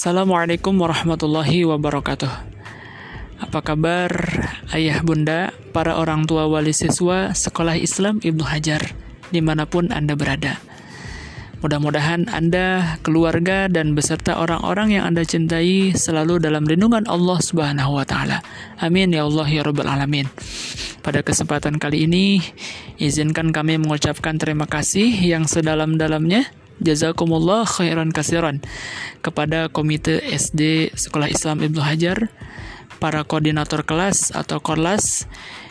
Assalamualaikum warahmatullahi wabarakatuh. Apa kabar ayah bunda, para orang tua wali siswa Sekolah Islam Ibnu Hajar, di mana pun Anda berada. Mudah-mudahan Anda, keluarga, dan beserta orang-orang yang Anda cintai selalu dalam lindungan Allah Subhanahu wa Ta'ala. Amin ya Allah ya Rabbal 'Alamin. Pada kesempatan kali ini, izinkan kami mengucapkan terima kasih yang sedalam-dalamnya jazakumullah khairan kasiran kepada Komite SD Sekolah Islam Ibnu Hajar, para koordinator kelas atau korlas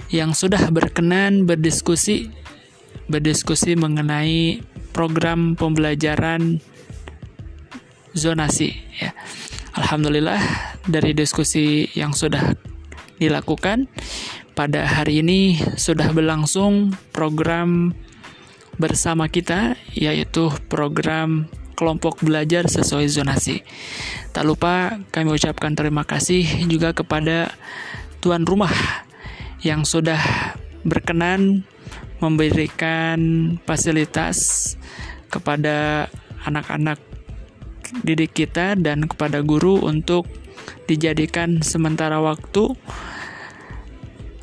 yang sudah berkenan berdiskusi berdiskusi mengenai program pembelajaran zonasi ya. Alhamdulillah dari diskusi yang sudah dilakukan pada hari ini sudah berlangsung program bersama kita yaitu program kelompok belajar sesuai zonasi. Tak lupa kami ucapkan terima kasih juga kepada tuan rumah yang sudah berkenan memberikan fasilitas kepada anak-anak didik kita dan kepada guru untuk dijadikan sementara waktu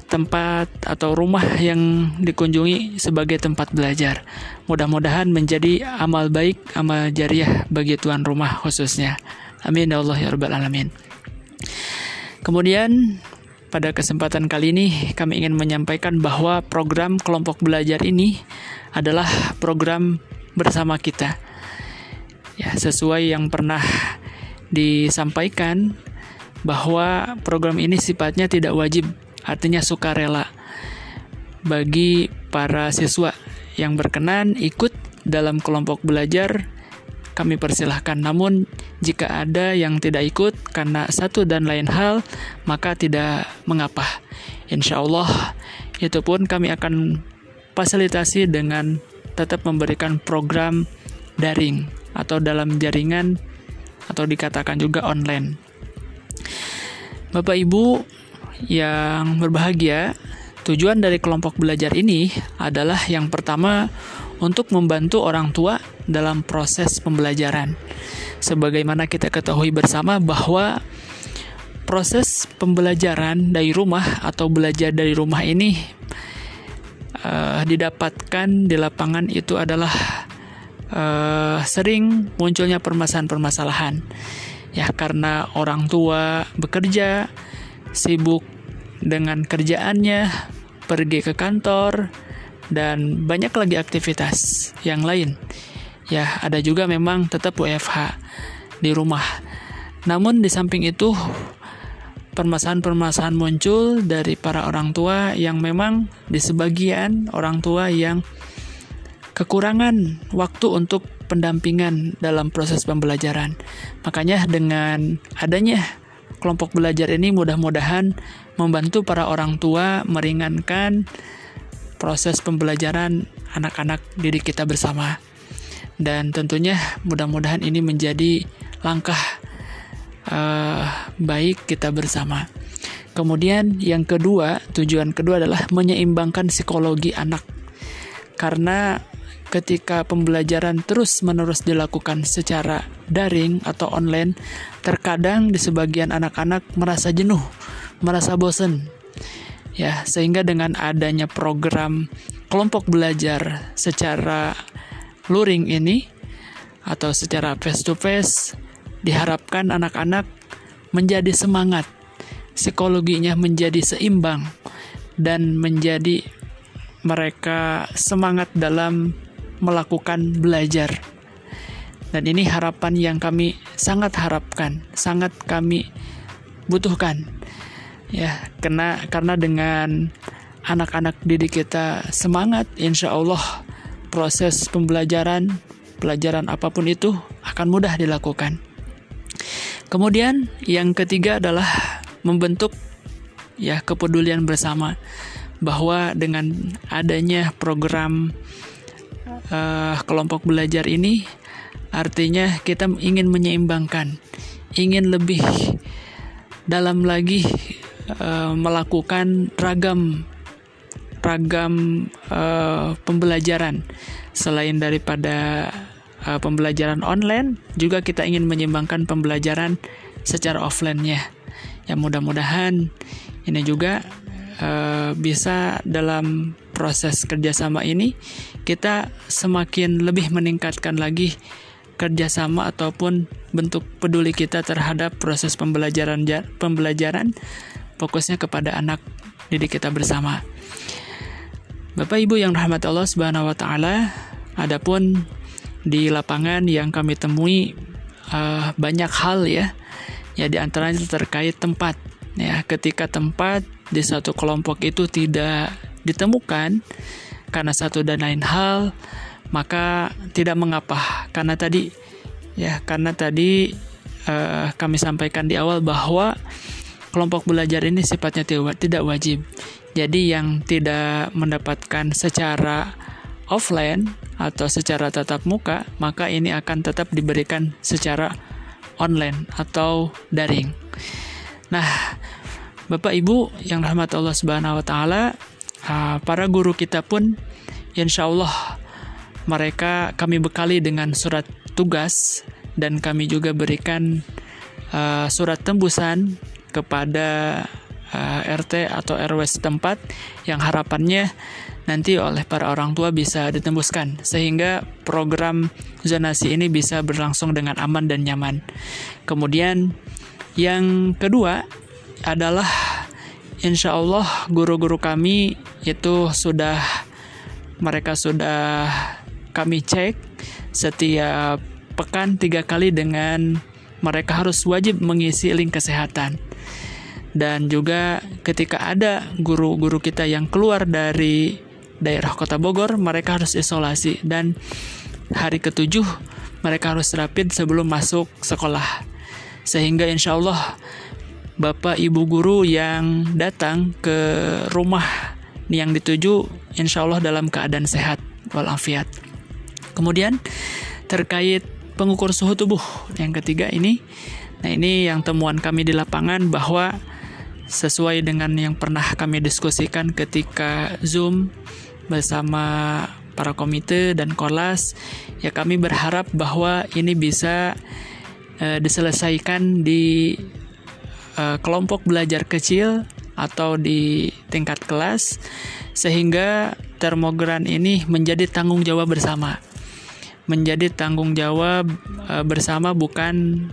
tempat atau rumah yang dikunjungi sebagai tempat belajar. Mudah-mudahan menjadi amal baik, amal jariah bagi tuan rumah khususnya. Amin ya Allah ya Rabbal Alamin. Kemudian pada kesempatan kali ini kami ingin menyampaikan bahwa program kelompok belajar ini adalah program bersama kita. Ya, sesuai yang pernah disampaikan bahwa program ini sifatnya tidak wajib, artinya sukarela bagi para siswa yang berkenan ikut dalam kelompok belajar kami persilahkan. Namun jika ada yang tidak ikut karena satu dan lain hal, maka tidak mengapa. Insya Allah itu pun kami akan fasilitasi dengan tetap memberikan program daring atau dalam jaringan atau dikatakan juga online. Bapak Ibu yang berbahagia, tujuan dari kelompok belajar ini adalah yang pertama untuk membantu orang tua dalam proses pembelajaran. Sebagaimana kita ketahui bersama bahwa proses pembelajaran dari rumah atau belajar dari rumah ini uh, didapatkan di lapangan itu adalah uh, sering munculnya permasalahan-permasalahan ya karena orang tua bekerja sibuk dengan kerjaannya pergi ke kantor dan banyak lagi aktivitas yang lain ya ada juga memang tetap WFH di rumah namun di samping itu permasalahan-permasalahan muncul dari para orang tua yang memang di sebagian orang tua yang kekurangan waktu untuk pendampingan dalam proses pembelajaran. Makanya dengan adanya kelompok belajar ini mudah-mudahan membantu para orang tua meringankan proses pembelajaran anak-anak didik kita bersama. Dan tentunya mudah-mudahan ini menjadi langkah uh, baik kita bersama. Kemudian yang kedua, tujuan kedua adalah menyeimbangkan psikologi anak. Karena ketika pembelajaran terus-menerus dilakukan secara daring atau online, terkadang di sebagian anak-anak merasa jenuh, merasa bosan. Ya, sehingga dengan adanya program kelompok belajar secara luring ini atau secara face to face diharapkan anak-anak menjadi semangat, psikologinya menjadi seimbang, dan menjadi mereka semangat dalam melakukan belajar. Dan ini harapan yang kami sangat harapkan, sangat kami butuhkan. Ya, karena karena dengan anak-anak didik kita semangat, insya Allah proses pembelajaran, pelajaran apa pun itu akan mudah dilakukan. Kemudian yang ketiga adalah membentuk ya kepedulian bersama bahwa dengan adanya program uh, kelompok belajar ini artinya kita ingin menyeimbangkan, ingin lebih dalam lagi uh, melakukan ragam ragam uh, pembelajaran selain daripada uh, pembelajaran online, juga kita ingin menyeimbangkan pembelajaran secara offline-nya. Ya mudah-mudahan ini juga uh, bisa dalam proses kerjasama ini kita semakin lebih meningkatkan lagi kerjasama ataupun bentuk peduli kita terhadap proses pembelajaran pembelajaran fokusnya kepada anak didik kita bersama. Bapak Ibu yang rahmat Allah Subhanahu wa taala, adapun di lapangan yang kami temui uh, banyak hal ya. Ya di antaranya terkait tempat. Ya, ketika tempat di satu kelompok itu tidak ditemukan karena satu dan lain hal, maka tidak mengapa karena tadi ya karena tadi uh, kami sampaikan di awal bahwa kelompok belajar ini sifatnya tidak wajib. Jadi yang tidak mendapatkan secara offline atau secara tatap muka, maka ini akan tetap diberikan secara online atau daring. Nah, Bapak Ibu yang rahmat Allah Subhanahu wa taala, ah, para guru kita pun insya Allah mereka kami bekali dengan surat tugas dan kami juga berikan uh, surat tembusan kepada uh, eh, RT atau RW setempat yang harapannya nanti oleh para orang tua bisa ditembuskan sehingga program zonasi ini bisa berlangsung dengan aman dan nyaman. Kemudian yang kedua adalah insya Allah guru-guru kami itu sudah mereka sudah kami cek setiap pekan tiga kali dengan mereka harus wajib mengisi link kesehatan. Dan juga ketika ada guru-guru kita yang keluar dari daerah kota Bogor mereka harus isolasi. Dan hari ketujuh mereka harus rapid sebelum masuk sekolah. Sehingga insya Allah bapak ibu guru yang datang ke rumah yang dituju insya Allah dalam keadaan sehat walafiat. Kemudian terkait pengukur suhu tubuh yang ketiga ini nah ini yang temuan kami di lapangan bahwa sesuai dengan yang pernah kami diskusikan ketika Zoom bersama para komite dan kolas ya kami berharap bahwa ini bisa uh, diselesaikan di uh, kelompok belajar kecil atau di tingkat kelas sehingga termogram ini menjadi tanggung jawab bersama. Menjadi tanggung jawab uh, bersama bukan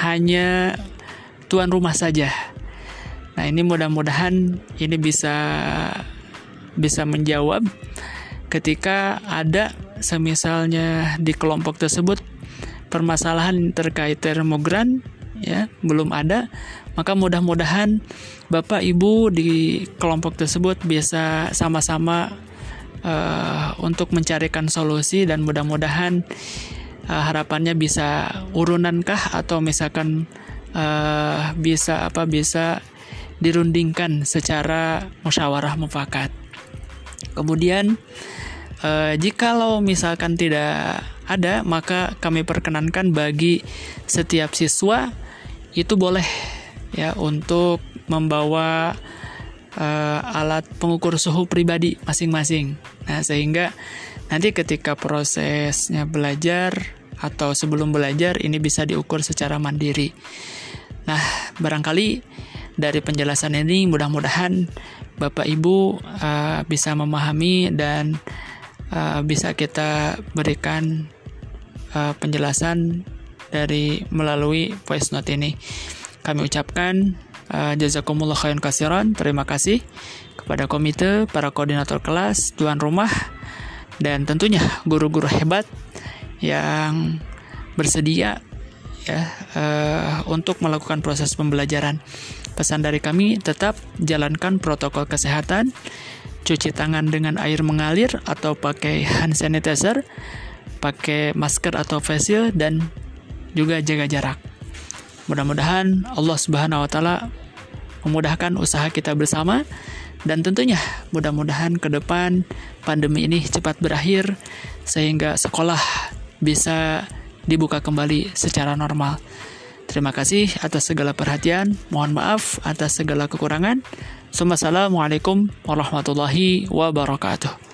hanya tuan rumah saja. Nah, ini mudah-mudahan ini bisa bisa menjawab ketika ada semisalnya di kelompok tersebut permasalahan terkait termogram ya belum ada maka mudah-mudahan Bapak Ibu di kelompok tersebut bisa sama-sama uh, untuk mencarikan solusi dan mudah-mudahan uh, harapannya bisa urunankah atau misalkan uh, bisa apa bisa dirundingkan secara musyawarah mufakat. Kemudian eh, jikalau misalkan tidak ada, maka kami perkenankan bagi setiap siswa itu boleh ya untuk membawa eh, alat pengukur suhu pribadi masing-masing. Nah, sehingga nanti ketika prosesnya belajar atau sebelum belajar ini bisa diukur secara mandiri. Nah, barangkali dari penjelasan ini mudah-mudahan Bapak Ibu uh, bisa memahami dan uh, bisa kita berikan uh, penjelasan dari melalui voice note ini. Kami ucapkan uh, jazakumullah khairan kasiran. Terima kasih kepada komite, para koordinator kelas, tuan rumah, dan tentunya guru-guru hebat yang bersedia ya uh, untuk melakukan proses pembelajaran. Pesan dari kami tetap jalankan protokol kesehatan, cuci tangan dengan air mengalir atau pakai hand sanitizer, pakai masker atau face shield dan juga jaga jarak. Mudah-mudahan Allah Subhanahu wa taala memudahkan usaha kita bersama dan tentunya mudah-mudahan ke depan pandemi ini cepat berakhir sehingga sekolah bisa dibuka kembali secara normal. Terima kasih atas segala perhatian. Mohon maaf atas segala kekurangan. Assalamualaikum warahmatullahi wabarakatuh.